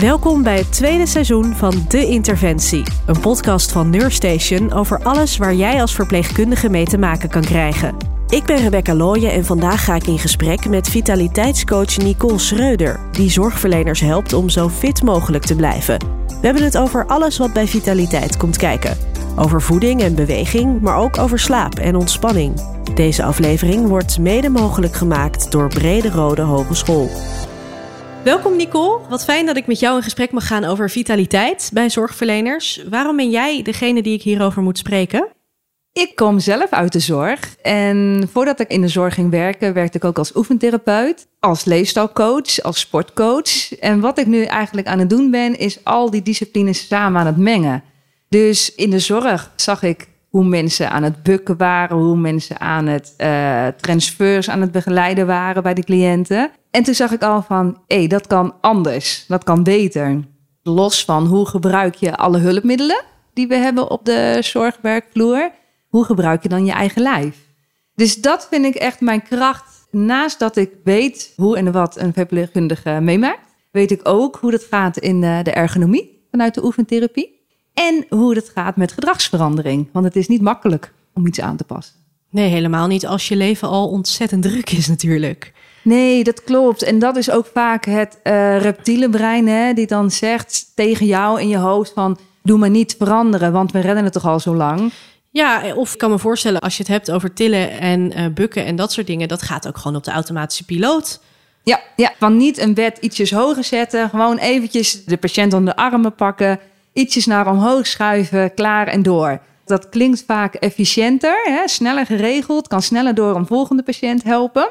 Welkom bij het tweede seizoen van De Interventie, een podcast van Neurstation over alles waar jij als verpleegkundige mee te maken kan krijgen. Ik ben Rebecca Looyen en vandaag ga ik in gesprek met vitaliteitscoach Nicole Schreuder, die zorgverleners helpt om zo fit mogelijk te blijven. We hebben het over alles wat bij vitaliteit komt kijken. Over voeding en beweging, maar ook over slaap en ontspanning. Deze aflevering wordt mede mogelijk gemaakt door Brede Rode Hogeschool. Welkom Nicole. Wat fijn dat ik met jou in gesprek mag gaan over vitaliteit bij zorgverleners. Waarom ben jij degene die ik hierover moet spreken? Ik kom zelf uit de zorg. En voordat ik in de zorg ging werken, werkte ik ook als oefentherapeut, als leefstijlcoach, als sportcoach. En wat ik nu eigenlijk aan het doen ben, is al die disciplines samen aan het mengen. Dus in de zorg zag ik hoe mensen aan het bukken waren, hoe mensen aan het uh, transfers aan het begeleiden waren bij de cliënten. En toen zag ik al van, hé, dat kan anders, dat kan beter. Los van hoe gebruik je alle hulpmiddelen die we hebben op de zorgwerkvloer, hoe gebruik je dan je eigen lijf? Dus dat vind ik echt mijn kracht. Naast dat ik weet hoe en wat een verpleegkundige meemaakt, weet ik ook hoe dat gaat in de, de ergonomie vanuit de oefentherapie. En hoe het gaat met gedragsverandering. Want het is niet makkelijk om iets aan te passen. Nee, helemaal niet als je leven al ontzettend druk is natuurlijk. Nee, dat klopt. En dat is ook vaak het uh, reptiele brein, hè, die dan zegt tegen jou in je hoofd van... doe maar niet veranderen, want we redden het toch al zo lang. Ja, of ik kan me voorstellen als je het hebt over tillen en uh, bukken en dat soort dingen... dat gaat ook gewoon op de automatische piloot. Ja, ja, van niet een bed ietsjes hoger zetten. Gewoon eventjes de patiënt onder de armen pakken ietsjes naar omhoog schuiven, klaar en door. Dat klinkt vaak efficiënter, hè, sneller geregeld, kan sneller door een volgende patiënt helpen.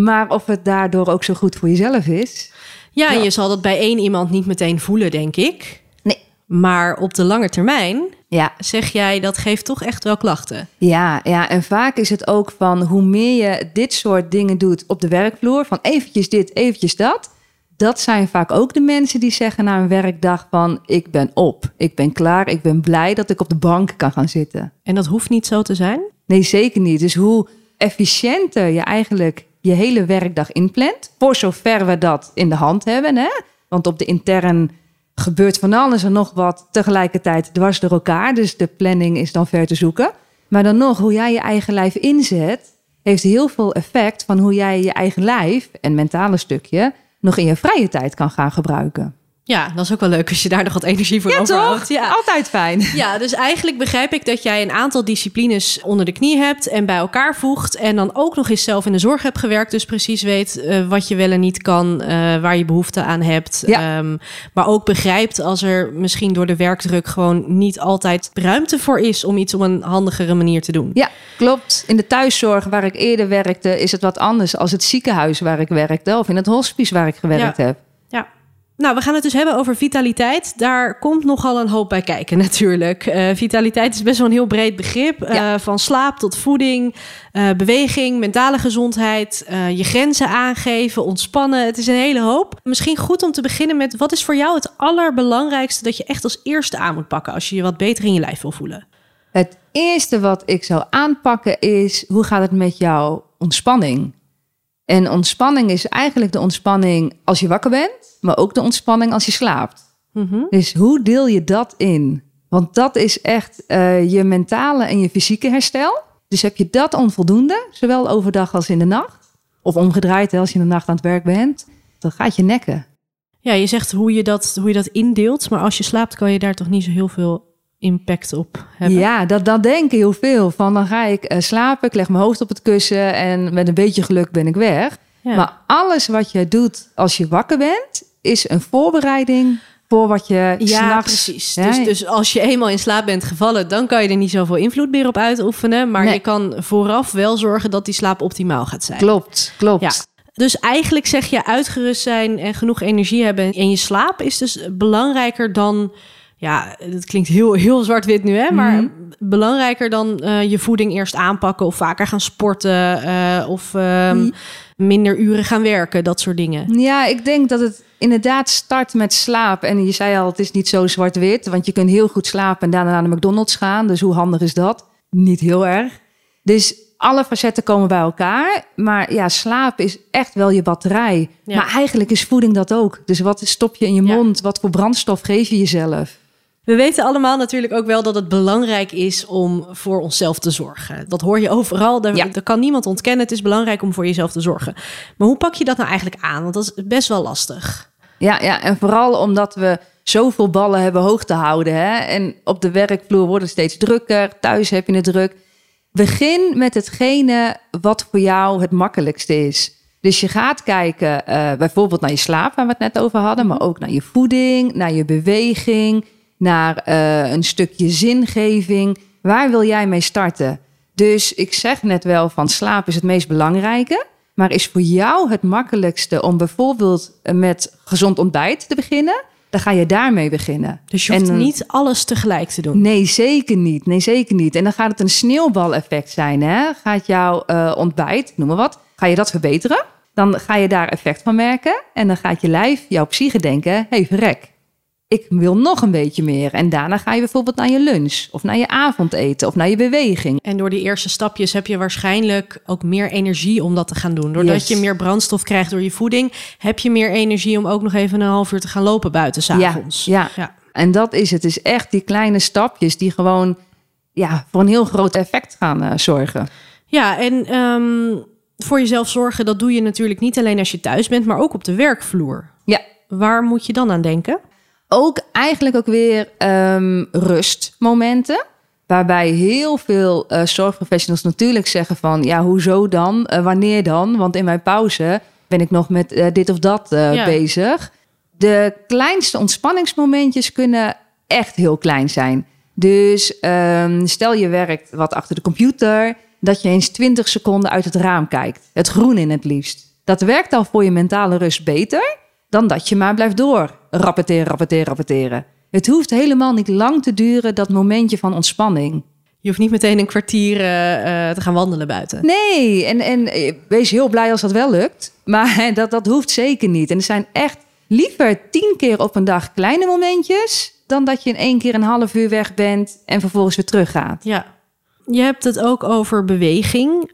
Maar of het daardoor ook zo goed voor jezelf is. Ja, en je zal dat bij één iemand niet meteen voelen, denk ik. Nee. Maar op de lange termijn ja. zeg jij dat geeft toch echt wel klachten. Ja, ja, en vaak is het ook van hoe meer je dit soort dingen doet op de werkvloer, van eventjes dit, eventjes dat, dat zijn vaak ook de mensen die zeggen na een werkdag van ik ben op, ik ben klaar, ik ben blij dat ik op de bank kan gaan zitten. En dat hoeft niet zo te zijn? Nee, zeker niet. Dus hoe efficiënter je eigenlijk je hele werkdag inplant, voor zover we dat in de hand hebben. Hè? Want op de intern gebeurt van alles en nog wat tegelijkertijd dwars door elkaar. Dus de planning is dan ver te zoeken. Maar dan nog, hoe jij je eigen lijf inzet, heeft heel veel effect van hoe jij je eigen lijf en mentale stukje nog in je vrije tijd kan gaan gebruiken. Ja, dat is ook wel leuk als je daar nog wat energie voor ja, overhoudt. Ja, altijd fijn. Ja, dus eigenlijk begrijp ik dat jij een aantal disciplines onder de knie hebt en bij elkaar voegt. En dan ook nog eens zelf in de zorg hebt gewerkt. Dus precies weet uh, wat je wel en niet kan, uh, waar je behoefte aan hebt. Ja. Um, maar ook begrijpt als er misschien door de werkdruk gewoon niet altijd ruimte voor is om iets op een handigere manier te doen. Ja, klopt. In de thuiszorg waar ik eerder werkte, is het wat anders als het ziekenhuis waar ik werkte of in het hospice waar ik gewerkt ja. heb. Nou, we gaan het dus hebben over vitaliteit. Daar komt nogal een hoop bij kijken natuurlijk. Uh, vitaliteit is best wel een heel breed begrip. Uh, Ja. Van slaap tot voeding, uh, beweging, mentale gezondheid, je grenzen aangeven, ontspannen. Het is een hele hoop. Misschien goed om te beginnen met wat is voor jou het allerbelangrijkste dat je echt als eerste aan moet pakken als je je wat beter in je lijf wil voelen? Het eerste wat ik zou aanpakken is hoe gaat het met jouw ontspanning? En ontspanning is eigenlijk de ontspanning als je wakker bent, maar ook de ontspanning als je slaapt. Mm-hmm. Dus hoe deel je dat in? Want dat is echt uh, je mentale en je fysieke herstel. Dus heb je dat onvoldoende, zowel overdag als in de nacht, of omgedraaid hè, als je in de nacht aan het werk bent, dan gaat je nekken. Ja, je zegt hoe je, dat, hoe je dat indeelt, maar als je slaapt kan je daar toch niet zo heel veel impact op hebben. Ja, dat, dat denken heel veel. Van dan ga ik uh, slapen, ik leg mijn hoofd op het kussen en met een beetje geluk ben ik weg. Ja. Maar alles wat je doet als je wakker bent, is een voorbereiding voor wat je Ja, s'nachts... precies. Ja, Dus, dus als je eenmaal in slaap bent gevallen, dan kan je er niet zoveel invloed meer op uitoefenen. Maar Nee. je kan vooraf wel zorgen dat die slaap optimaal gaat zijn. Klopt, klopt. Ja. Dus eigenlijk zeg je uitgerust zijn en genoeg energie hebben in je slaap is dus belangrijker dan. Ja, het klinkt heel, heel zwart-wit nu, hè? Maar Mhm. belangrijker dan eh, je voeding eerst aanpakken of vaker gaan sporten eh, of ehm, minder uren gaan werken, dat soort dingen. Ja, ik denk dat het inderdaad start met slaap. En je zei al, het is niet zo zwart-wit. Want je kunt heel goed slapen en daarna naar de McDonald's gaan. Dus hoe handig is dat? Niet heel erg. Dus alle facetten komen bij elkaar. Maar ja, slaap is echt wel je batterij. Ja. Maar eigenlijk is voeding dat ook. Dus wat stop je in je Ja. mond? Wat voor brandstof geef je jezelf? We weten allemaal natuurlijk ook wel dat het belangrijk is om voor onszelf te zorgen. Dat hoor je overal. Daar, Ja. daar kan niemand ontkennen. Het is belangrijk om voor jezelf te zorgen. Maar hoe pak je dat nou eigenlijk aan? Want dat is best wel lastig. Ja, ja, en vooral omdat we zoveel ballen hebben hoog te houden. Hè? En op de werkvloer wordt het steeds drukker. Thuis heb je het druk. Begin met hetgene wat voor jou het makkelijkste is. Dus je gaat kijken eh, bijvoorbeeld naar je slaap, waar we het net over hadden. Maar ook naar je voeding, naar je beweging, naar eh, een stukje zingeving. Waar wil jij mee starten? Dus ik zeg net wel van slaap is het meest belangrijke. Maar is voor jou het makkelijkste om bijvoorbeeld met gezond ontbijt te beginnen? Dan ga je daarmee beginnen. Dus je hoeft En- niet alles tegelijk te doen. Nee, zeker niet. Nee, zeker niet. En dan gaat het een sneeuwbaleffect zijn. Hè? Gaat jouw eh, ontbijt, noem maar wat, ga je dat verbeteren? Dan ga je daar effect van merken. En dan gaat je lijf, jouw psyche denken, hé hey, verrek, ik wil nog een beetje meer. En daarna ga je bijvoorbeeld naar je lunch of naar je avondeten of naar je beweging. En door die eerste stapjes heb je waarschijnlijk ook meer energie om dat te gaan doen. Doordat Yes. je meer brandstof krijgt door je voeding, heb je meer energie om ook nog even een half uur te gaan lopen buiten s'avonds. Ja, ja. ja. En dat is het. Het is echt die kleine stapjes die gewoon ja, voor een heel groot effect gaan eh, zorgen. Ja, en ehm, voor jezelf zorgen, dat doe je natuurlijk niet alleen als je thuis bent, maar ook op de werkvloer. Ja, Waar moet je dan aan denken? Ook eigenlijk ook weer ehm, rustmomenten. Waarbij heel veel eh, zorgprofessionals natuurlijk zeggen van... ja, hoezo dan? Eh, wanneer dan? Want in mijn pauze ben ik nog met eh, dit of dat Ja. bezig. De kleinste ontspanningsmomentjes kunnen echt heel klein zijn. Dus ehm, stel je werkt wat achter de computer... dat je eens 20 seconden uit het raam kijkt. Het groen in het liefst. Dat werkt al voor je mentale rust beter dan dat je maar blijft door rapporteren, rapporteren, rapporteren. Het hoeft helemaal niet lang te duren, dat momentje van ontspanning. Je hoeft niet meteen een kwartier eh, eh, te gaan wandelen buiten. Nee, en, en eh, wees heel blij als dat wel lukt. Maar dat, dat hoeft zeker niet. En er zijn echt liever tien keer op een dag kleine momentjes... dan dat je in één keer een half uur weg bent en vervolgens weer teruggaat. Ja. Je hebt het ook over beweging.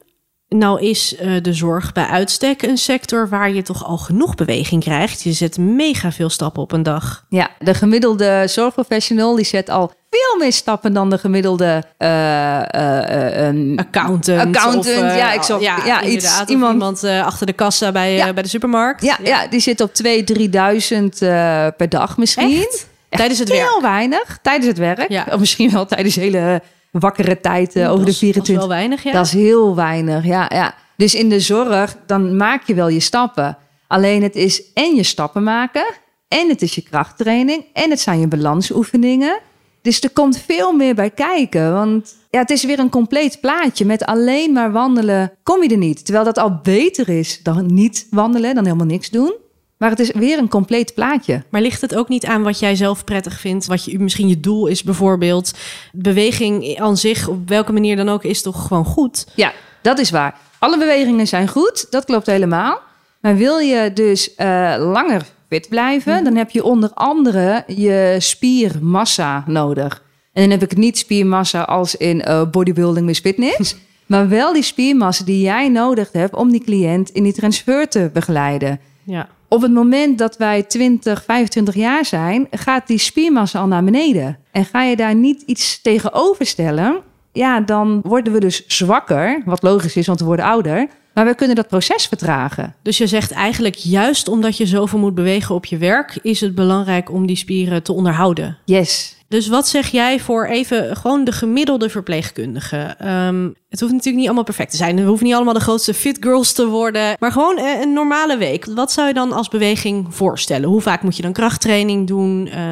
Nou is eh, de zorg bij uitstek een sector waar je toch al genoeg beweging krijgt. Je zet mega veel stappen op een dag. Ja, de gemiddelde zorgprofessional die zet al veel meer stappen dan de gemiddelde eh, eh, Accountant. Accountant, of, ja, ik zag- ja, iets- iemand- iemand, achter de kassa bij, Ja. bij de supermarkt. Ja, ja, die zit op 2.000, 3.000 eh, per dag misschien. Echt? Tijdens het werk? Heel weinig. Tijdens het werk. Ja. Of misschien wel tijdens de hele wakkere tijd Dat over de is- dat is 24. wel weinig, ja. Dat is heel weinig, ja, ja. Dus in de zorg, dan maak je wel je stappen. Alleen het is en je stappen maken... en het is je krachttraining... en het zijn je balansoefeningen. Dus er komt veel meer bij kijken. Want ja, het is weer een compleet plaatje. Met alleen maar wandelen kom je er niet. Terwijl dat al beter is dan niet wandelen, dan helemaal niks doen. Maar het is weer een compleet plaatje. Maar ligt het ook niet aan wat jij zelf prettig vindt? Wat je, misschien je doel is bijvoorbeeld. Beweging aan zich, op welke manier dan ook, is toch gewoon goed? Ja, dat is waar. Alle bewegingen zijn goed, dat klopt helemaal. Maar wil je dus eh, langer fit blijven, dan heb je onder andere je spiermassa nodig. En dan heb ik niet spiermassa als in eh, bodybuilding met fitness, maar wel die spiermassa die jij nodig hebt om die cliënt in die transfer te begeleiden. Ja. Op het moment dat wij 20, 25 jaar zijn, gaat die spiermassa al naar beneden. En ga je daar niet iets tegenover stellen, ja, dan worden we dus zwakker. Wat logisch is, want we worden ouder. Maar we kunnen dat proces vertragen. Dus je zegt eigenlijk, juist omdat je zoveel moet bewegen op je werk, is het belangrijk om die spieren te onderhouden. Yes. Dus wat zeg jij voor even gewoon de gemiddelde verpleegkundige? Ehm, het hoeft natuurlijk niet allemaal perfect te zijn. We hoeven niet allemaal de grootste fit girls te worden. Maar gewoon eh, een normale week. Wat zou je dan als beweging voorstellen? Hoe vaak moet je dan krachttraining doen? Eh,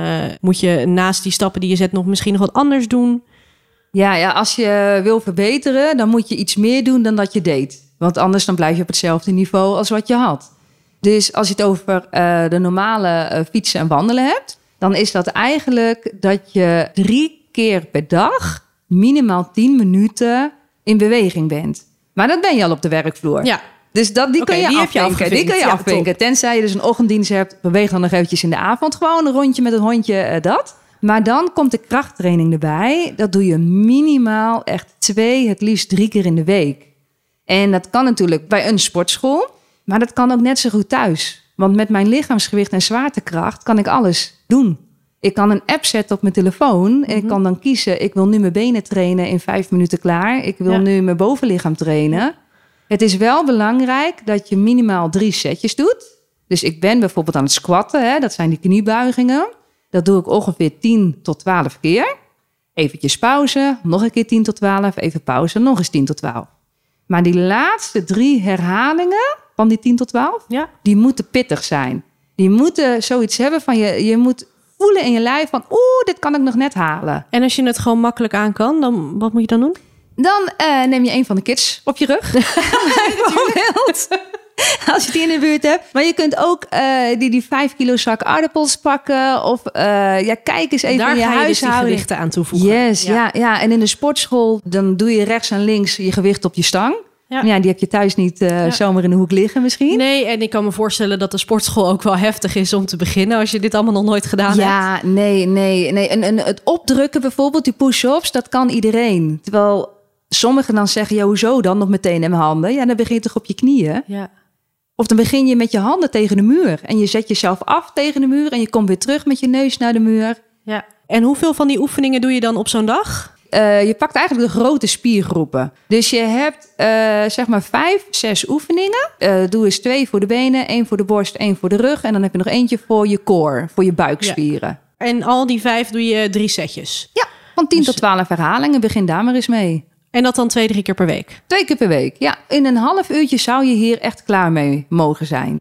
moet je naast die stappen die je zet nog misschien nog wat anders doen? Ja, ja, als je wil verbeteren, dan moet je iets meer doen dan dat je deed. Want anders dan blijf je op hetzelfde niveau als wat je had. Dus als je het over eh, de normale fietsen en wandelen hebt, dan is dat eigenlijk dat je drie keer per dag minimaal 10 minuten in beweging bent. Maar dat ben je al op de werkvloer. Ja, Dus dat, die Oké, kun je die heb je afvinken. Die kun je. Ja, afvinken. Tenzij je dus een ochtenddienst hebt, beweeg dan nog eventjes in de avond. Gewoon een rondje met het hondje, eh, dat. Maar dan komt de krachttraining erbij. Dat doe je minimaal echt twee, het liefst drie keer in de week. En dat kan natuurlijk bij een sportschool, maar dat kan ook net zo goed thuis. Want met mijn lichaamsgewicht en zwaartekracht kan ik alles doen. Ik kan een app zetten op mijn telefoon en ik Mhm. kan dan kiezen: ik wil nu mijn benen trainen in vijf minuten klaar. Ik wil Ja. nu mijn bovenlichaam trainen. Het is wel belangrijk dat je minimaal drie setjes doet. Dus ik ben bijvoorbeeld aan het squatten, hè, dat zijn die kniebuigingen. Dat doe ik ongeveer 10 tot 12 keer. Eventjes pauze, nog een keer 10 tot 12, even pauze, nog eens 10 tot 12. Maar die laatste drie herhalingen van die 10 tot 12, Ja. die moeten pittig zijn. Die moeten zoiets hebben van je, je moet voelen in je lijf van oeh, dit kan ik nog net halen. En als je het gewoon makkelijk aan kan, dan wat moet je dan doen? Dan eh, neem je een van de kids op je rug. Bijvoorbeeld. Als je die in de buurt hebt. Maar je kunt ook eh, die, die vijf kilo zak aardappels pakken. Of eh, ja, kijk eens even Daar in je dus die gewichten aan toevoegen. Yes, ja. Ja, En in de sportschool, dan doe je rechts en links je gewicht op je stang. Ja. Ja, die heb je thuis niet eh, Ja. zomaar in de hoek liggen misschien. Nee, en ik kan me voorstellen dat de sportschool ook wel heftig is om te beginnen als je dit allemaal nog nooit gedaan hebt. Ja, nee, nee, nee. En, en het opdrukken bijvoorbeeld, die push-ups, dat kan iedereen. Terwijl sommigen dan zeggen, ja, hoezo dan nog meteen in mijn handen? Ja, dan begin je toch op je knieën? Ja. Of dan begin je met je handen tegen de muur. En je zet jezelf af tegen de muur en je komt weer terug met je neus naar de muur. ja. En hoeveel van die oefeningen doe je dan op zo'n dag? Eh, je pakt eigenlijk de grote spiergroepen. Dus je hebt eh, zeg maar vijf, zes oefeningen. Eh, doe eens twee voor de benen, één voor de borst, één voor de rug. En dan heb je nog eentje voor je core, voor je buikspieren. En al die vijf doe je drie setjes. Ja, van 10 Dus- tot 12 herhalingen. Begin daar maar eens mee. En dat dan twee, drie keer per week. Twee keer per week. Ja, in een half uurtje zou je hier echt klaar mee mogen zijn.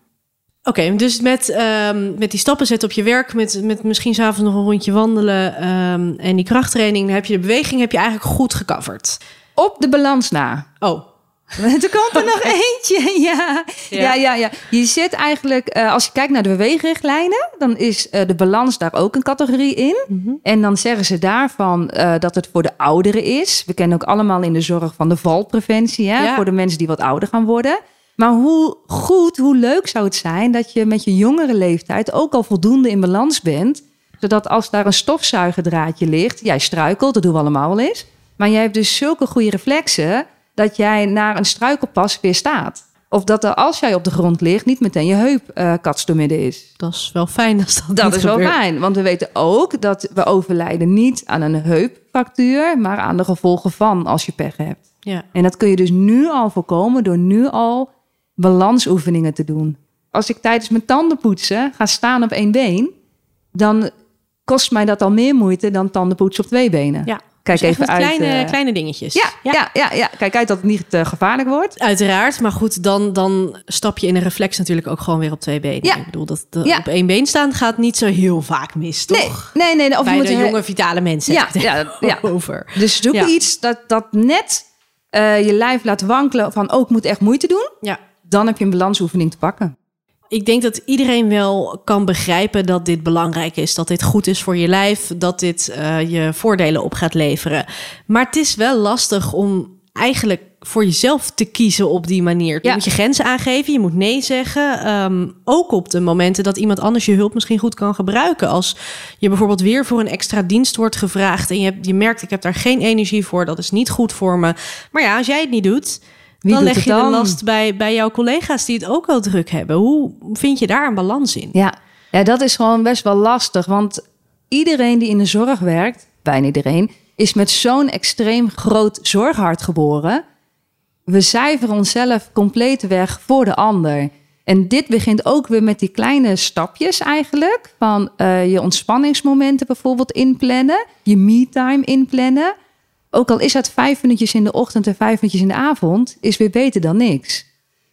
Oké, dus met, ehm, met die stappen zetten op je werk, met, met misschien s'avonds nog een rondje wandelen ehm, en die krachttraining, dan heb je de beweging heb je eigenlijk goed gecoverd. Op de balans na. Oh, Er komt er nog eentje. Ja. Ja. Ja. Ja, ja, Je zit eigenlijk, eh, als je kijkt naar de beweegrichtlijnen, dan is eh, de balans daar ook een categorie in. En dan zeggen ze daarvan eh, dat het voor de ouderen is. We kennen ook allemaal in de zorg van de valpreventie, hè? Ja. voor de mensen die wat ouder gaan worden. Maar hoe goed, hoe leuk zou het zijn dat je met je jongere leeftijd ook al voldoende in balans bent. Zodat als daar een stofzuigerdraadje ligt, jij struikelt, dat doen we allemaal wel eens. Maar jij hebt dus zulke goede reflexen dat jij naar een struikelpas weer staat. Of dat er als jij op de grond ligt niet meteen je heup kats midden is. dat is wel fijn als dat Dat niet is wel fijn, want we weten ook dat we overlijden niet aan een heupfractuur, maar aan de gevolgen van als je pech hebt. Ja. En dat kun je dus nu al voorkomen door nu al balansoefeningen te doen. Als ik tijdens mijn tandenpoetsen ga staan op één been, dan kost mij dat al meer moeite dan tandenpoetsen op twee benen. ja. Kijk Dus even uit. kleine, eh, kleine dingetjes. ja, ja. Ja, ja, Kijk uit dat het niet eh, gevaarlijk wordt. Uiteraard, maar goed, dan, dan stap je in een reflex natuurlijk ook gewoon weer op twee benen. Ja. Ik bedoel, dat dat Ja. op één been staan gaat niet zo heel vaak mis, toch? Nee, nee, nee. nee, Of Bij je de moet jonge, vitale mensen. Ja, ja, ja. over. Dus zoek Ja. iets dat, dat net eh, je lijf laat wankelen van ook moet echt moeite doen. Ja. Dan heb je een balansoefening te pakken. Ik denk dat iedereen wel kan begrijpen dat dit belangrijk is. Dat dit goed is voor je lijf. Dat dit eh, je voordelen op gaat leveren. Maar het is wel lastig om eigenlijk voor jezelf te kiezen op die manier. Je Ja. moet je grenzen aangeven. Je moet nee zeggen. Ehm, ook op de momenten dat iemand anders je hulp misschien goed kan gebruiken. Als je bijvoorbeeld weer voor een extra dienst wordt gevraagd. En je, hebt, je merkt, ik heb daar geen energie voor. Dat is niet goed voor me. Maar ja, als jij het niet doet... Wie dan leg je de dan? last bij, bij jouw collega's die het ook wel druk hebben. Hoe vind je daar een balans in? Ja. ja, dat is gewoon best wel lastig. Want iedereen die in de zorg werkt, bijna iedereen, is met zo'n extreem groot zorghart geboren. We cijferen onszelf compleet weg voor de ander. En dit begint ook weer met die kleine stapjes eigenlijk. Van eh, je ontspanningsmomenten bijvoorbeeld inplannen. Je me-time inplannen. Ook al is het vijf minuutjes in de ochtend en vijf minuutjes in de avond, is weer beter dan niks.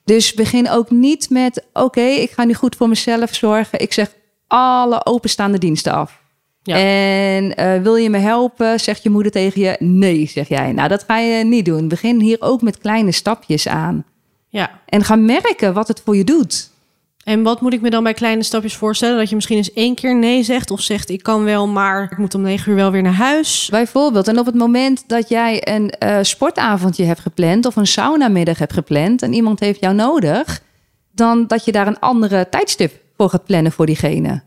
Dus begin ook niet met: oké, ik ga nu goed voor mezelf zorgen. Ik zeg alle openstaande diensten af. Ja. En eh, wil je me helpen? Zegt je moeder tegen je: nee, zeg jij. Nou, dat ga je niet doen. Begin hier ook met kleine stapjes aan. Ja. En ga merken wat het voor je doet. En wat moet ik me dan bij kleine stapjes voorstellen? Dat je misschien eens één keer nee zegt of zegt ik kan wel, maar ik moet om negen uur wel weer naar huis. Bijvoorbeeld, en op het moment dat jij een eh, sportavondje hebt gepland of een saunamiddag hebt gepland en iemand heeft jou nodig, dan dat je daar een andere tijdstip voor gaat plannen voor diegene.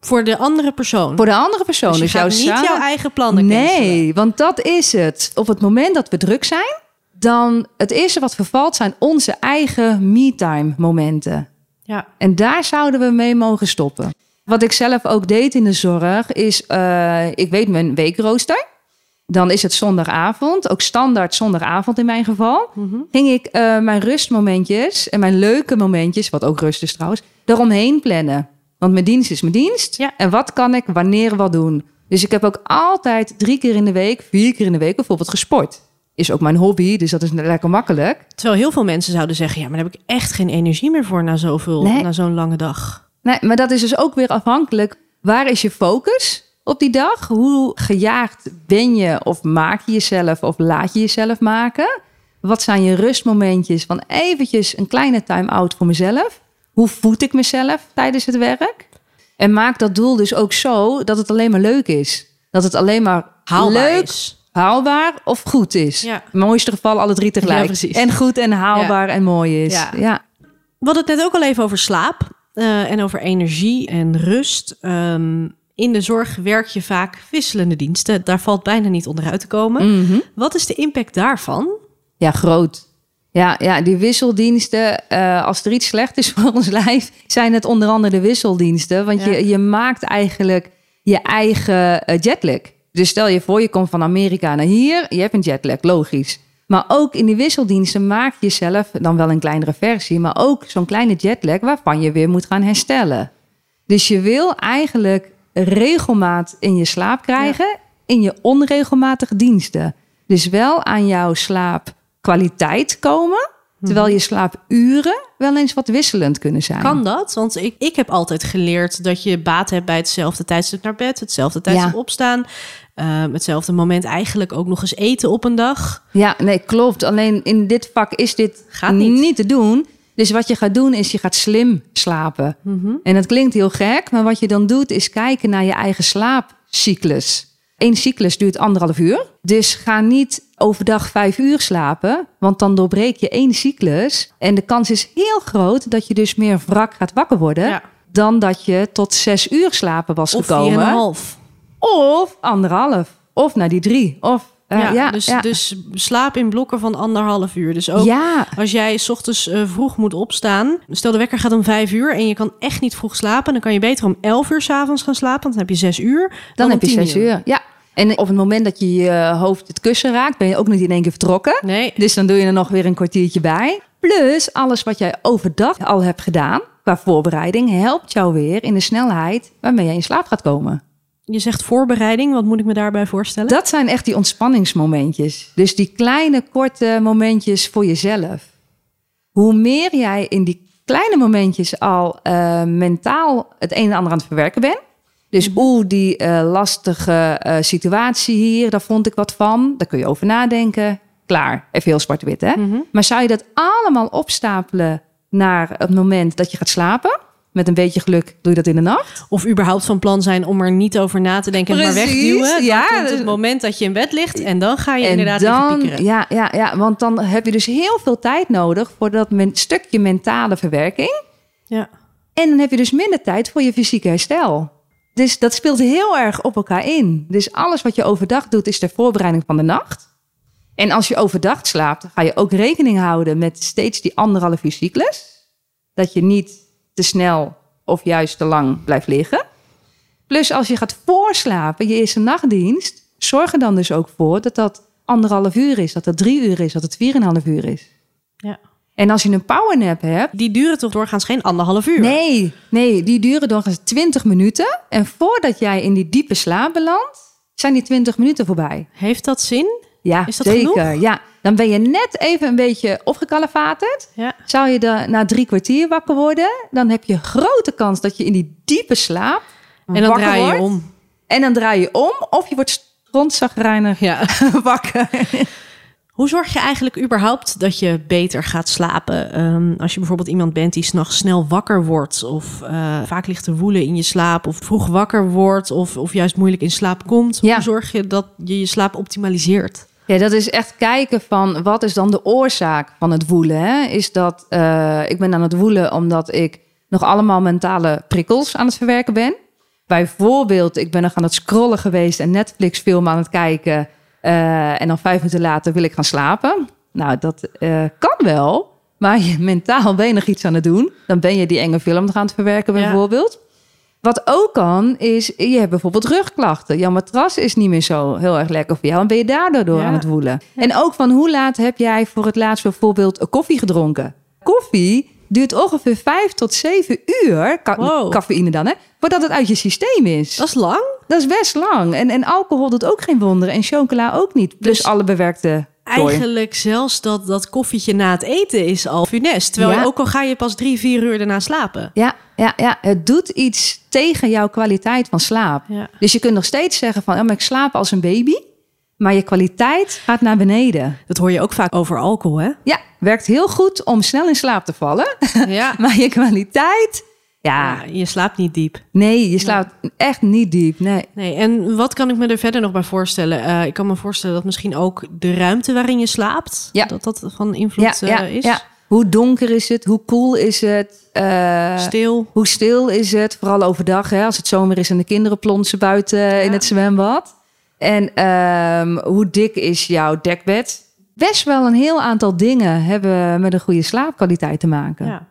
Voor de andere persoon. Voor de andere persoon. dus je Dus jouw niet sauna- jouw eigen plannen cancelen. Nee, want dat is het. Op het moment dat we druk zijn, dan het eerste wat vervalt zijn onze eigen me-time momenten. Ja. En daar zouden we mee mogen stoppen. Wat ik zelf ook deed in de zorg is, eh, ik weet mijn weekrooster. Dan is het zondagavond, ook standaard zondagavond in mijn geval. Mhm. Ging ik eh, mijn rustmomentjes en mijn leuke momentjes, wat ook rust is trouwens, eromheen plannen. Want mijn dienst is mijn dienst. Ja. En wat kan ik wanneer wat doen? Dus ik heb ook altijd drie keer in de week, vier keer in de week bijvoorbeeld gesport. Is ook mijn hobby, dus dat is lekker makkelijk. Terwijl heel veel mensen zouden zeggen... ja, maar daar heb ik echt geen energie meer voor na, zoveel, Nee. na zo'n lange dag. Nee, maar dat is dus ook weer afhankelijk. Waar is je focus op die dag? Hoe gejaagd ben je of maak je jezelf of laat je jezelf maken? Wat zijn je rustmomentjes van eventjes een kleine time-out voor mezelf? Hoe voed ik mezelf tijdens het werk? En maak dat doel dus ook zo dat het alleen maar leuk is. Dat het alleen maar Haalbaar leuk, is. Haalbaar of goed is. Ja. In het mooiste geval alle drie tegelijk. Ja, en goed en haalbaar en mooi is. Ja. We hadden het net ook al even over slaap eh, en over energie en rust. Ehm, in de zorg werk je vaak wisselende diensten. Daar valt bijna niet onderuit te komen. Mhm. Wat is de impact daarvan? Ja, groot. Ja, ja die wisseldiensten, eh, als er iets slecht is voor ons lijf, zijn het onder andere de wisseldiensten. Want je, je maakt eigenlijk je eigen eh, jetlag. Dus stel je voor, je komt van Amerika naar hier, je hebt een jetlag, logisch. Maar ook in die wisseldiensten maak je zelf dan wel een kleinere versie, maar ook zo'n kleine jetlag waarvan je weer moet gaan herstellen. Dus je wil eigenlijk regelmaat in je slaap krijgen in je onregelmatige diensten. Dus wel aan jouw slaapkwaliteit komen, terwijl je slaapuren wel eens wat wisselend kunnen zijn. Kan dat? Want ik, ik heb altijd geleerd dat je baat hebt bij hetzelfde tijdstip naar bed, hetzelfde tijdstip Ja. opstaan, ehm, hetzelfde moment eigenlijk ook nog eens eten op een dag. Ja, nee, klopt. Alleen in dit vak is dit Gaat niet. te doen. Dus wat je gaat doen is je gaat slim slapen. En dat klinkt heel gek, maar wat je dan doet is kijken naar je eigen slaapcyclus. Eén cyclus duurt anderhalf uur. Dus ga niet overdag vijf uur slapen, want dan doorbreek je één cyclus. En de kans is heel groot dat je dus meer wrak gaat wakker worden... Ja. dan dat je tot zes uur slapen was Of gekomen. 4,5. Of anderhalf. Of naar die drie. Of, eh, ja, ja, dus, ja. dus slaap in blokken van anderhalf uur. Dus ook ja. als jij 's ochtends eh, vroeg moet opstaan. Stel de wekker gaat om vijf uur en je kan echt niet vroeg slapen. Dan kan je beter om elf uur s'avonds gaan slapen. Want dan heb je zes uur. Dan heb je 10 zes uur. Ja. En op het moment dat je je hoofd het kussen raakt, ben je ook niet in één keer vertrokken. Nee, Dus dan doe je er nog weer een kwartiertje bij. Plus alles wat jij overdag al hebt gedaan qua voorbereiding, helpt jou weer in de snelheid waarmee je in slaap gaat komen. Je zegt voorbereiding. Wat moet ik me daarbij voorstellen? Dat zijn echt die ontspanningsmomentjes. Dus die kleine, korte momentjes voor jezelf. Hoe meer jij in die kleine momentjes al eh, mentaal het een en ander aan het verwerken bent. Dus oeh, die eh, lastige eh, situatie hier, daar vond ik wat van. Daar kun je over nadenken. Klaar, even heel zwart-wit hè. Mhm. Maar zou je dat allemaal opstapelen naar het moment dat je gaat slapen? Met een beetje geluk doe je dat in de nacht. Of überhaupt van plan zijn om er niet over na te denken en maar Precies, wegduwen. Ja. komt het moment dat je in bed ligt en dan ga je en inderdaad even dan, piekeren. ja, ja, ja, want dan heb je dus heel veel tijd nodig voor dat men, stukje mentale verwerking. Ja. En dan heb je dus minder tijd voor je fysieke herstel. Dus dat speelt heel erg op elkaar in. Dus alles wat je overdag doet, is ter voorbereiding van de nacht. En als je overdag slaapt, ga je ook rekening houden met steeds die anderhalf uur cyclus. Dat je niet te snel of juist te lang blijft liggen. Plus als je gaat voorslapen, je eerste nachtdienst, zorg er dan dus ook voor dat dat anderhalf uur is, dat dat drie uur is, dat het vier en een half uur is. Ja. En als je een powernap hebt, Die duren toch doorgaans geen anderhalf uur? Nee, nee, die duren doorgaans 20 minuten. En voordat jij in die diepe slaap belandt, zijn die 20 minuten voorbij. Heeft dat zin? Ja, Is dat zeker. genoeg? Ja, dan ben je net even een beetje opgekalefaterd. Ja. Zou je er na drie kwartier wakker worden, dan heb je grote kans dat je in die diepe slaap En dan draai je wordt. om. En dan draai je om of je wordt strontzagrijnig Ja. wakker. Hoe zorg je eigenlijk überhaupt dat je beter gaat slapen? Ehm, als je bijvoorbeeld iemand bent die s'nachts snel wakker wordt... of eh, vaak ligt te woelen in je slaap... of vroeg wakker wordt of, of juist moeilijk in slaap komt. Ja. Hoe zorg je dat je je slaap optimaliseert? Ja, dat is echt kijken van wat is dan de oorzaak van het woelen. Hè? Is dat eh, ik ben aan het woelen omdat ik nog allemaal mentale prikkels aan het verwerken ben. Bijvoorbeeld, ik ben nog aan het scrollen geweest en Netflix film aan het kijken. eh, en dan vijf minuten later wil ik gaan slapen. Nou, dat eh, kan wel. Maar je, mentaal nog iets aan het doen. Dan ben je die enge film gaan verwerken Ja. Wat ook kan, is je hebt bijvoorbeeld rugklachten. Jouw matras is niet meer zo heel erg lekker voor jou. En ben je daardoor door Ja. aan het woelen. En ook van hoe laat heb jij voor het laatst bijvoorbeeld koffie gedronken? Koffie duurt ongeveer vijf tot zeven uur, ca- Wow. cafeïne dan, hè, voordat het uit je systeem is. Dat is lang. Dat is best lang. En, en alcohol doet ook geen wonderen. En chocola ook niet. Plus Dus alle bewerkte. Eigenlijk zelfs dat, dat koffietje na het eten is al funest. Terwijl Ja. je ook al ga je pas drie, vier uur daarna slapen. Ja, ja, ja, het doet iets tegen jouw kwaliteit van slaap. Ja. Dus je kunt nog steeds zeggen van, ja, maar ik slaap als een baby. Maar je kwaliteit gaat naar beneden. Dat hoor je ook vaak over alcohol, hè? Ja, werkt heel goed om snel in slaap te vallen. Ja. maar je kwaliteit, ja, ja. Je slaapt niet diep. nee, je slaapt echt niet diep. Nee. Nee, en wat kan ik me er verder nog bij voorstellen? Eh, ik kan me voorstellen dat misschien ook de ruimte waarin je slaapt, Ja. dat dat van invloed eh, is. ja. Hoe donker is het? Hoe koel is het? Eh, Stil. Hoe stil is het? Vooral overdag, hè, als het zomer is en de kinderen plonsen buiten in het zwembad. En ehm, hoe dik is jouw dekbed? Best wel een heel aantal dingen hebben met een goede slaapkwaliteit te maken. Ja.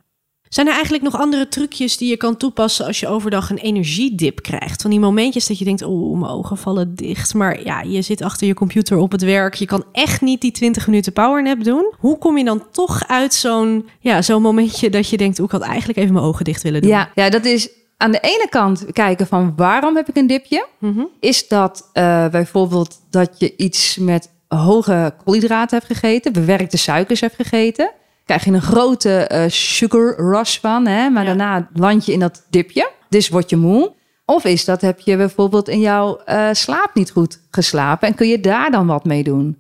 Zijn er eigenlijk nog andere trucjes die je kan toepassen als je overdag een energiedip krijgt? Van die momentjes dat je denkt, oh, mijn ogen vallen dicht. Maar ja, je zit achter je computer op het werk. Je kan echt niet die 20 minuten powernap doen. Hoe kom je dan toch uit zo'n ja, zo'n momentje dat je denkt, oh, ik had eigenlijk even mijn ogen dicht willen doen? Ja, ja, dat is aan de ene kant kijken van waarom heb ik een dipje? Mhm. Is dat eh, bijvoorbeeld dat je iets met hoge koolhydraten hebt gegeten, bewerkte suikers hebt gegeten? Krijg je een grote eh, sugar rush van, hè? maar Ja. daarna land je in dat dipje, dus word je moe. Of is dat, heb je bijvoorbeeld in jouw eh, slaap niet goed geslapen en kun je daar dan wat mee doen?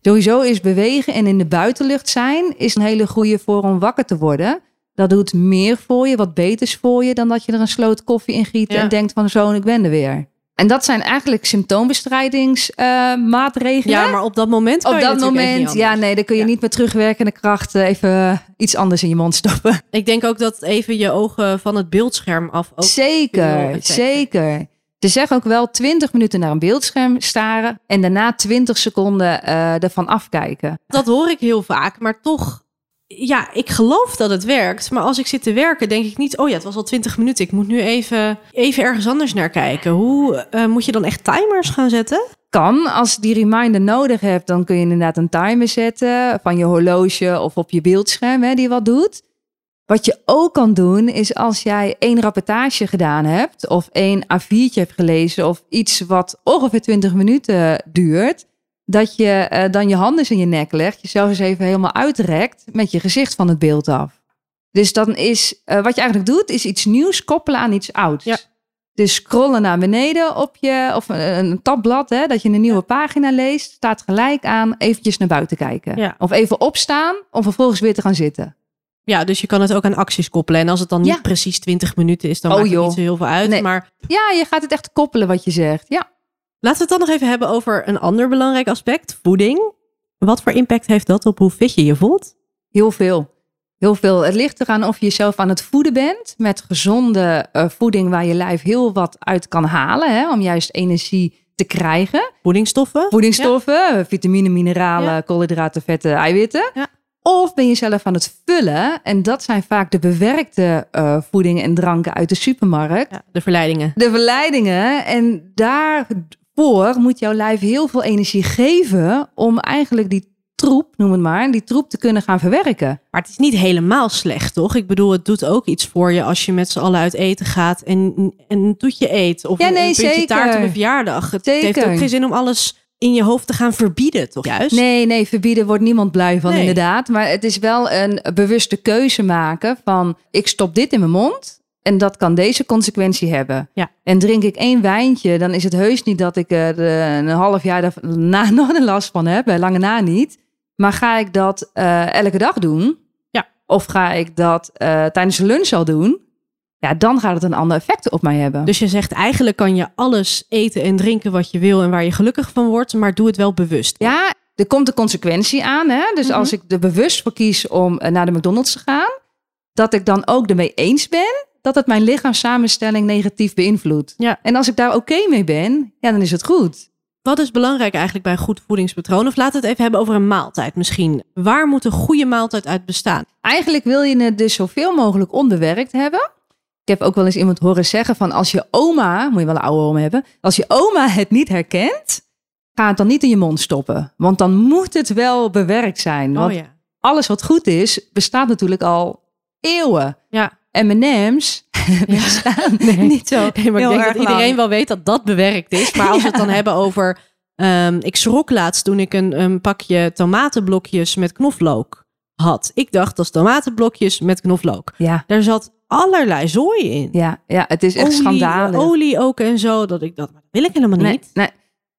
Sowieso is bewegen en in de buitenlucht zijn is een hele goede voor om wakker te worden. Dat doet meer voor je, wat beters voor je, dan dat je er een sloot koffie in giet Ja. en denkt van zo, ik ben er weer. En dat zijn eigenlijk symptoombestrijdingsmaatregelen. Ja, maar op dat moment kan op je dat moment, ja, nee, dan kun je Ja. niet met terugwerkende kracht eh, even iets anders in je mond stoppen. Ik denk ook dat even je ogen van het beeldscherm af ook... zeker, zeker. Ze zeggen ook wel 20 minuten naar een beeldscherm staren en daarna 20 seconden eh, ervan afkijken. Dat hoor ik heel vaak, maar toch... Ja, ik geloof dat het werkt. Maar als ik zit te werken, denk ik niet... oh ja, het was al 20 minuten. Ik moet nu even, even ergens anders naar kijken. Hoe eh, moet je dan echt timers gaan zetten? kan. Als je die reminder nodig hebt, dan kun je inderdaad een timer zetten van je horloge of op je beeldscherm hè, die wat doet. Wat je ook kan doen, is als jij één rapportage gedaan hebt of één A4'tje hebt gelezen of iets wat ongeveer 20 minuten duurt, dat je eh, dan je handen in je nek legt, jezelf eens even helemaal uitrekt met je gezicht van het beeld af. Dus dan is, eh, wat je eigenlijk doet, is iets nieuws koppelen aan iets ouds. Ja. Dus scrollen naar beneden op je, of een, een tabblad, hè, dat je een nieuwe pagina leest, staat gelijk aan eventjes naar buiten kijken. Ja. Of even opstaan, om vervolgens weer te gaan zitten. Ja, dus je kan het ook aan acties koppelen. En als het dan niet precies 20 minuten is, dan Oh, maakt het joh. niet zo heel veel uit. Nee. Maar Ja, je gaat het echt koppelen wat je zegt. Ja. Laten we het dan nog even hebben over een ander belangrijk aspect. Voeding. Wat voor impact heeft dat op hoe fit je je voelt? Heel veel. Heel veel. Het ligt eraan of je jezelf aan het voeden bent met gezonde eh, voeding waar je lijf heel wat uit kan halen, hè, om juist energie te krijgen. Voedingsstoffen? Voedingsstoffen, vitamine, mineralen, Ja. koolhydraten, vetten, eiwitten. Ja. Of ben je zelf aan het vullen en dat zijn vaak de bewerkte eh, voedingen en dranken uit de supermarkt. Ja, de verleidingen. De verleidingen en daarvoor moet jouw lijf heel veel energie geven om eigenlijk die troep, noem het maar, die troep te kunnen gaan verwerken. Maar het is niet helemaal slecht, toch? Ik bedoel, het doet ook iets voor je als je met z'n allen uit eten gaat en, en een toetje eet. Of Ja, een, nee, een puntje zeker. taart op een verjaardag. Het Zeker. heeft ook geen zin om alles in je hoofd te gaan verbieden, toch juist? Nee, nee, verbieden wordt niemand blij van, Nee. inderdaad. Maar het is wel een bewuste keuze maken van ik stop dit in mijn mond. En dat kan deze consequentie hebben. Ja. En drink ik één wijntje, dan is het heus niet dat ik er eh, een half jaar daarna nog een last van heb. Bij lange na niet. Maar ga ik dat eh, elke dag doen? Ja. Of ga ik dat eh, tijdens de lunch al doen? Ja, dan gaat het een ander effect op mij hebben. Dus je zegt eigenlijk kan je alles eten en drinken wat je wil en waar je gelukkig van wordt, maar doe het wel bewust. Ja, er komt een consequentie aan. Hè? Dus Mhm. als ik er bewust voor kies om naar de McDonald's te gaan, dat ik dan ook ermee eens ben dat het mijn lichaamssamenstelling negatief beïnvloedt. Ja. En als ik daar oké mee ben, ja, dan is het goed. Wat is belangrijk eigenlijk bij een goed voedingspatroon? Of laten we het even hebben over een maaltijd misschien. Waar moet een goede maaltijd uit bestaan? Eigenlijk wil je het dus zoveel mogelijk onbewerkt hebben. Ik heb ook wel eens iemand horen zeggen van als je oma, moet je wel een oude oma hebben, als je oma het niet herkent, ga het dan niet in je mond stoppen. Want dan moet het wel bewerkt zijn. Want oh ja. alles wat goed is, bestaat natuurlijk al eeuwen. Ja. M&M's bestaan niet zo Nee, maar ik heel denk erg dat iedereen wel weet dat dat bewerkt is. Maar als we het dan hebben over... ehm, ik schrok laatst toen ik een, een pakje tomatenblokjes met knoflook had. Ik dacht, dat is tomatenblokjes met knoflook. Ja, Daar zat allerlei zooi in. ja, ja, het is echt olie, schandalig. olie ook en zo. Dat ik dat, maar dat wil ik helemaal Nee, niet. nee.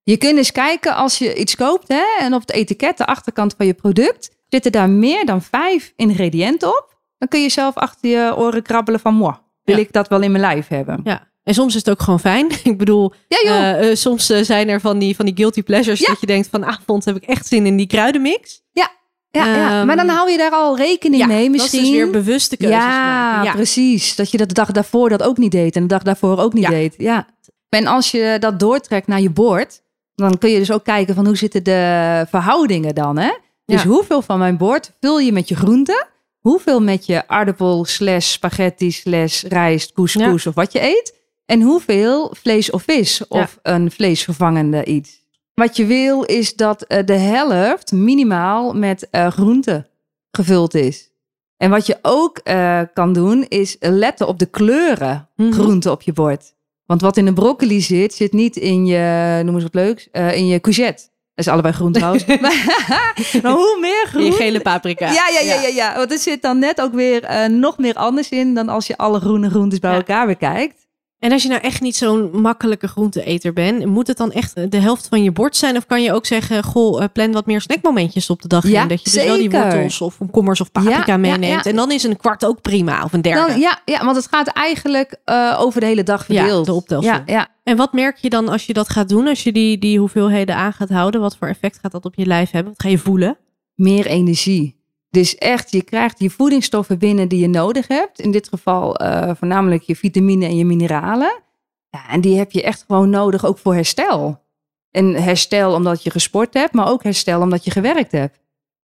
Je kunt eens kijken als je iets koopt hè, en op het etiket, de achterkant van je product, zitten daar meer dan vijf ingrediënten op. Dan kun je zelf achter je oren krabbelen van, moi, wil Ja. ik dat wel in mijn lijf hebben? Ja. En soms is het ook gewoon fijn. Ik bedoel, Ja eh, eh, soms eh, zijn er van die, van die guilty pleasures Ja. dat je denkt vanavond heb ik echt zin in die kruidenmix. ja, ja, ehm, maar dan hou je daar al rekening mee misschien. dat is dus weer bewuste keuzes ja, maken. Ja, precies. Dat je dat de dag daarvoor dat ook niet deed en de dag daarvoor ook niet Ja. deed. Ja. En als je dat doortrekt naar je bord, dan kun je dus ook kijken van hoe zitten de verhoudingen dan. Hè? Dus Ja. hoeveel van mijn bord vul je met je groenten? Hoeveel met je aardappel slash spaghetti slash rijst, couscous of wat je eet? En hoeveel vlees of vis of een vleesvervangende iets? Wat je wil is dat eh, de helft minimaal met eh groenten gevuld is. En wat je ook eh, kan doen is letten op de kleuren Mhm. groenten op je bord. Want wat in de broccoli zit, zit niet in je, noem eens wat leuks, in je courgette. Dat is allebei groen trouwens. maar hoe meer groen... Je gele paprika. Ja, ja, ja, ja, ja. Want er zit dan net ook weer eh, nog meer anders in dan als je alle groene groentes bij elkaar bekijkt. En als je nou echt niet zo'n makkelijke groenteeter bent, moet het dan echt de helft van je bord zijn? Of kan je ook zeggen, goh, eh, plan wat meer snackmomentjes op de dag Ja, in. Dat je dus wel die wortels of komkommers of paprika Ja, meeneemt. ja. En dan is een kwart ook prima, of een derde. Dan, ja, ja, want het gaat eigenlijk eh, over de hele dag Ja, verdeeld. de optelsom. Ja, ja. En wat merk je dan als je dat gaat doen? Als je die, die hoeveelheden aan gaat houden? Wat voor effect gaat dat op je lijf hebben? Wat ga je voelen? meer energie. Dus echt, je krijgt die voedingsstoffen binnen die je nodig hebt. In dit geval eh, voornamelijk je vitamine en je mineralen. Ja, en die heb je echt gewoon nodig ook voor herstel. En herstel omdat je gesport hebt, maar ook herstel omdat je gewerkt hebt.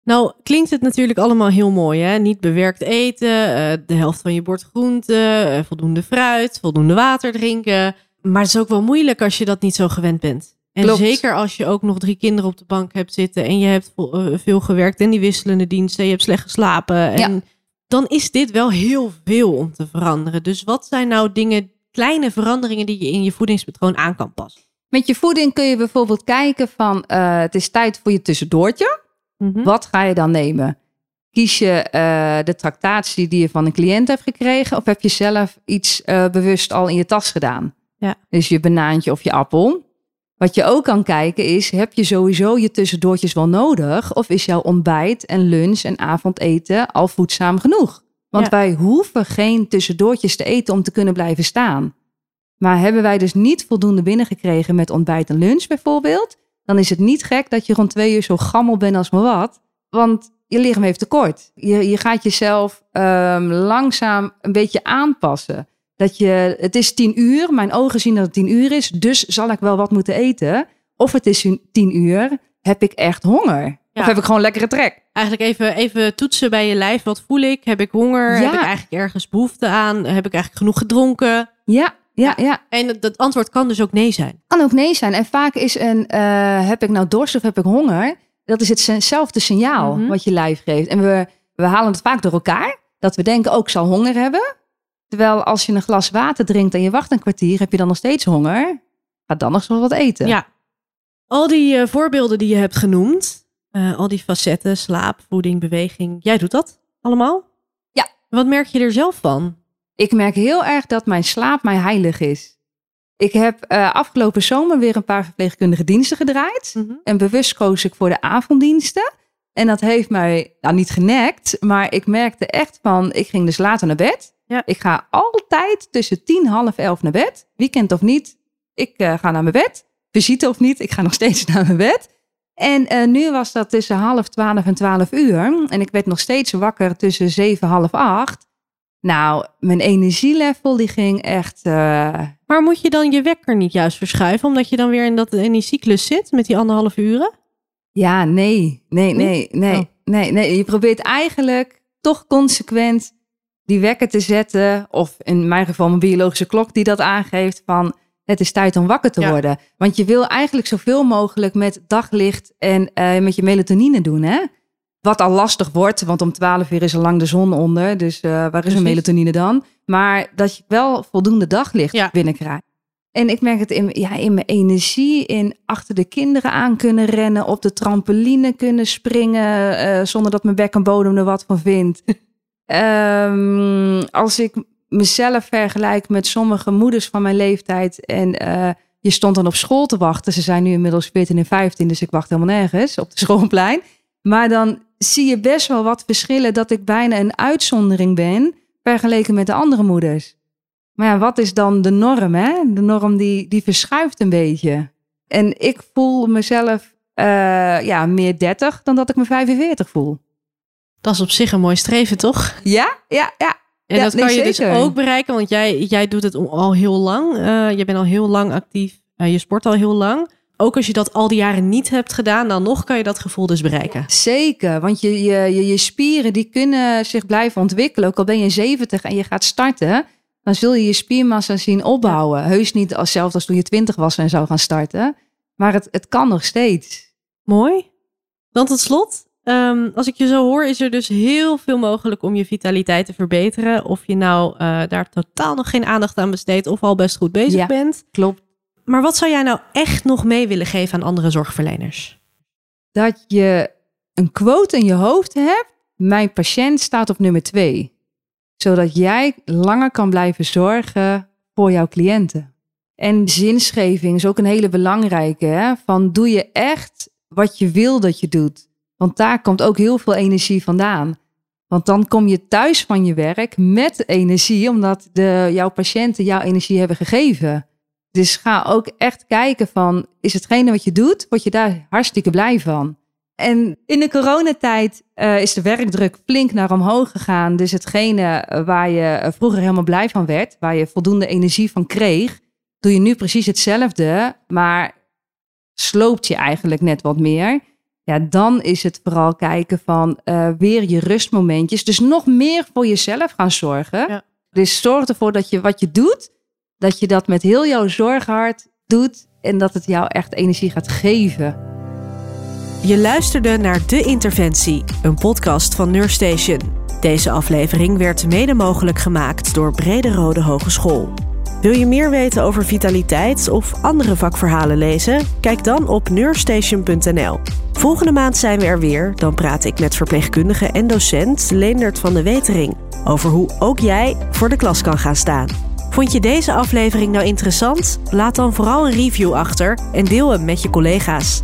Nou, klinkt het natuurlijk allemaal heel mooi, hè? Niet bewerkt eten, eh, de helft van je bord groente, eh, voldoende fruit, voldoende water drinken. Maar het is ook wel moeilijk als je dat niet zo gewend bent. En Klopt. zeker als je ook nog drie kinderen op de bank hebt zitten en je hebt eh, veel gewerkt en die wisselende diensten, je hebt slecht geslapen. En Ja. dan is dit wel heel veel om te veranderen. Dus wat zijn nou dingen, kleine veranderingen die je in je voedingspatroon aan kan passen? Met je voeding kun je bijvoorbeeld kijken van eh, het is tijd voor je tussendoortje. Mhm. Wat ga je dan nemen? Kies je eh, de tractatie die je van een cliënt hebt gekregen, of heb je zelf iets bewust al in je tas gedaan? Ja. Dus je banaantje of je appel. Wat je ook kan kijken is, heb je sowieso je tussendoortjes wel nodig? Of is jouw ontbijt en lunch en avondeten al voedzaam genoeg? Want Ja. wij hoeven geen tussendoortjes te eten om te kunnen blijven staan. Maar hebben wij dus niet voldoende binnengekregen met ontbijt en lunch bijvoorbeeld, dan is het niet gek dat je rond twee uur zo gammel bent als maar wat. Want je lichaam heeft tekort. Je, je gaat jezelf ehm, langzaam een beetje aanpassen. Dat je, het is tien uur, mijn ogen zien dat het tien uur is, dus zal ik wel wat moeten eten. Of het is tien uur, heb ik echt honger? Ja. Of heb ik gewoon lekkere trek? Eigenlijk even, even toetsen bij je lijf. Wat voel ik? Heb ik honger? Ja. Heb ik eigenlijk ergens behoefte aan? Heb ik eigenlijk genoeg gedronken? Ja, ja, ja. En het antwoord kan dus ook nee zijn. Kan ook nee zijn. En vaak is een, eh, heb ik nou dorst of heb ik honger? Dat is hetzelfde signaal Mhm. wat je lijf geeft. En we, we halen het vaak door elkaar. Dat we denken, ook ik zal honger hebben. Terwijl als je een glas water drinkt en je wacht een kwartier, heb je dan nog steeds honger. Ga dan nog eens wat eten. Ja. Al die eh, voorbeelden die je hebt genoemd, eh, al die facetten, slaap, voeding, beweging, jij doet dat allemaal? Ja. Wat merk je er zelf van? Ik merk heel erg dat mijn slaap mij heilig is. Ik heb eh, afgelopen zomer weer een paar verpleegkundige diensten gedraaid. En bewust koos ik voor de avonddiensten. En dat heeft mij nou, niet genekt, maar ik merkte echt van, ik ging dus later naar bed. Ja. Ik ga altijd tussen tien, half elf naar bed. Weekend of niet, ik eh, ga naar mijn bed. Visite of niet, ik ga nog steeds naar mijn bed. En eh, nu was dat tussen half twaalf en twaalf uur. En ik werd nog steeds wakker tussen zeven, half acht. Nou, mijn energielevel die ging echt. Uh... Maar moet je dan je wekker niet juist verschuiven, omdat je dan weer in dat in die cyclus zit met die anderhalf uren? Ja, nee, nee, nee, nee, oh. nee, nee. Je probeert eigenlijk toch consequent die wekker te zetten, of in mijn geval mijn biologische klok die dat aangeeft van het is tijd om wakker te worden. Want je wil eigenlijk zoveel mogelijk met daglicht en uh, met je melatonine doen, hè? Wat al lastig wordt, want om 12 uur is al lang de zon onder. Dus uh, waar is een melatonine dan? Maar dat je wel voldoende daglicht ja. binnenkrijgt. En ik merk het in, ja, in mijn energie, in achter de kinderen aan kunnen rennen, op de trampoline kunnen springen, uh, zonder dat mijn bek en bodem er wat van vindt. um, als ik mezelf vergelijk met sommige moeders van mijn leeftijd en uh, je stond dan op school te wachten. Ze zijn nu inmiddels 14 en 15, dus ik wacht helemaal nergens op de schoolplein. Maar dan zie je best wel wat verschillen dat ik bijna een uitzondering ben vergeleken met de andere moeders. Maar ja, wat is dan de norm? Hè? De norm die, die verschuift een beetje. En ik voel mezelf uh, ja, meer 30 dan dat ik me 45 voel. Dat is op zich een mooi streven, toch? Ja, ja, ja. En dat kan je dus ook bereiken, want jij, jij doet het al heel lang. Uh, je bent al heel lang actief. Uh, je sport al heel lang ook als je dat al die jaren niet hebt gedaan, dan nog kan je dat gevoel dus bereiken. Zeker, want je, je, je, spieren die kunnen zich blijven ontwikkelen. Ook al ben je 70 en je gaat starten, dan zul je je spiermassa zien opbouwen. Heus niet als zelfs als toen je 20 was en zou gaan starten. Maar het, het kan nog steeds. Mooi. Dan tot slot, um, als ik je zo hoor, is er dus heel veel mogelijk om je vitaliteit te verbeteren. Of je nou uh, daar totaal nog geen aandacht aan besteedt of al best goed bezig ja, bent. Klopt. Maar wat zou jij nou echt nog mee willen geven aan andere zorgverleners? Dat je een quote in je hoofd hebt. Mijn patiënt staat op nummer twee. Zodat jij langer kan blijven zorgen voor jouw cliënten. En zinsgeving is ook een hele belangrijke. Hè? Van doe je echt wat je wil dat je doet. Want daar komt ook heel veel energie vandaan. Want dan kom je thuis van je werk met energie, omdat de, jouw patiënten jouw energie hebben gegeven. Dus ga ook echt kijken van, is hetgene wat je doet, word je daar hartstikke blij van. En in de coronatijd uh, is de werkdruk flink naar omhoog gegaan. Dus hetgene eh, waar je eh, vroeger helemaal blij van werd, waar je voldoende energie van kreeg, doe je nu precies hetzelfde, maar sloopt je eigenlijk net wat meer. Ja, dan is het vooral kijken van uh, weer je rustmomentjes. Dus nog meer voor jezelf gaan zorgen. Ja. Dus zorg ervoor dat je wat je doet, dat je dat met heel jouw zorghart doet en dat het jou echt energie gaat geven. Je luisterde naar De Interventie, een podcast van Nurstation. Deze aflevering werd mede mogelijk gemaakt door Brede Rode Hogeschool. Wil je meer weten over vitaliteit of andere vakverhalen lezen? Kijk dan op neurstation.nl. Volgende maand zijn we er weer. Dan praat ik met verpleegkundige en docent Leendert van de Wetering over hoe ook jij voor de klas kan gaan staan. Vond je deze aflevering nou interessant? Laat dan vooral een review achter en deel hem met je collega's.